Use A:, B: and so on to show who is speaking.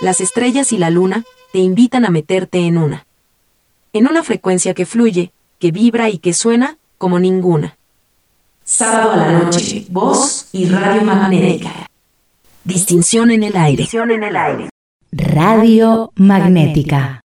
A: las estrellas y la luna te invitan a meterte en una. En una frecuencia que fluye, que vibra y que suena como ninguna. Sábado a la noche, voz y radio magnética. Distinción en el aire.
B: Radio Magnética.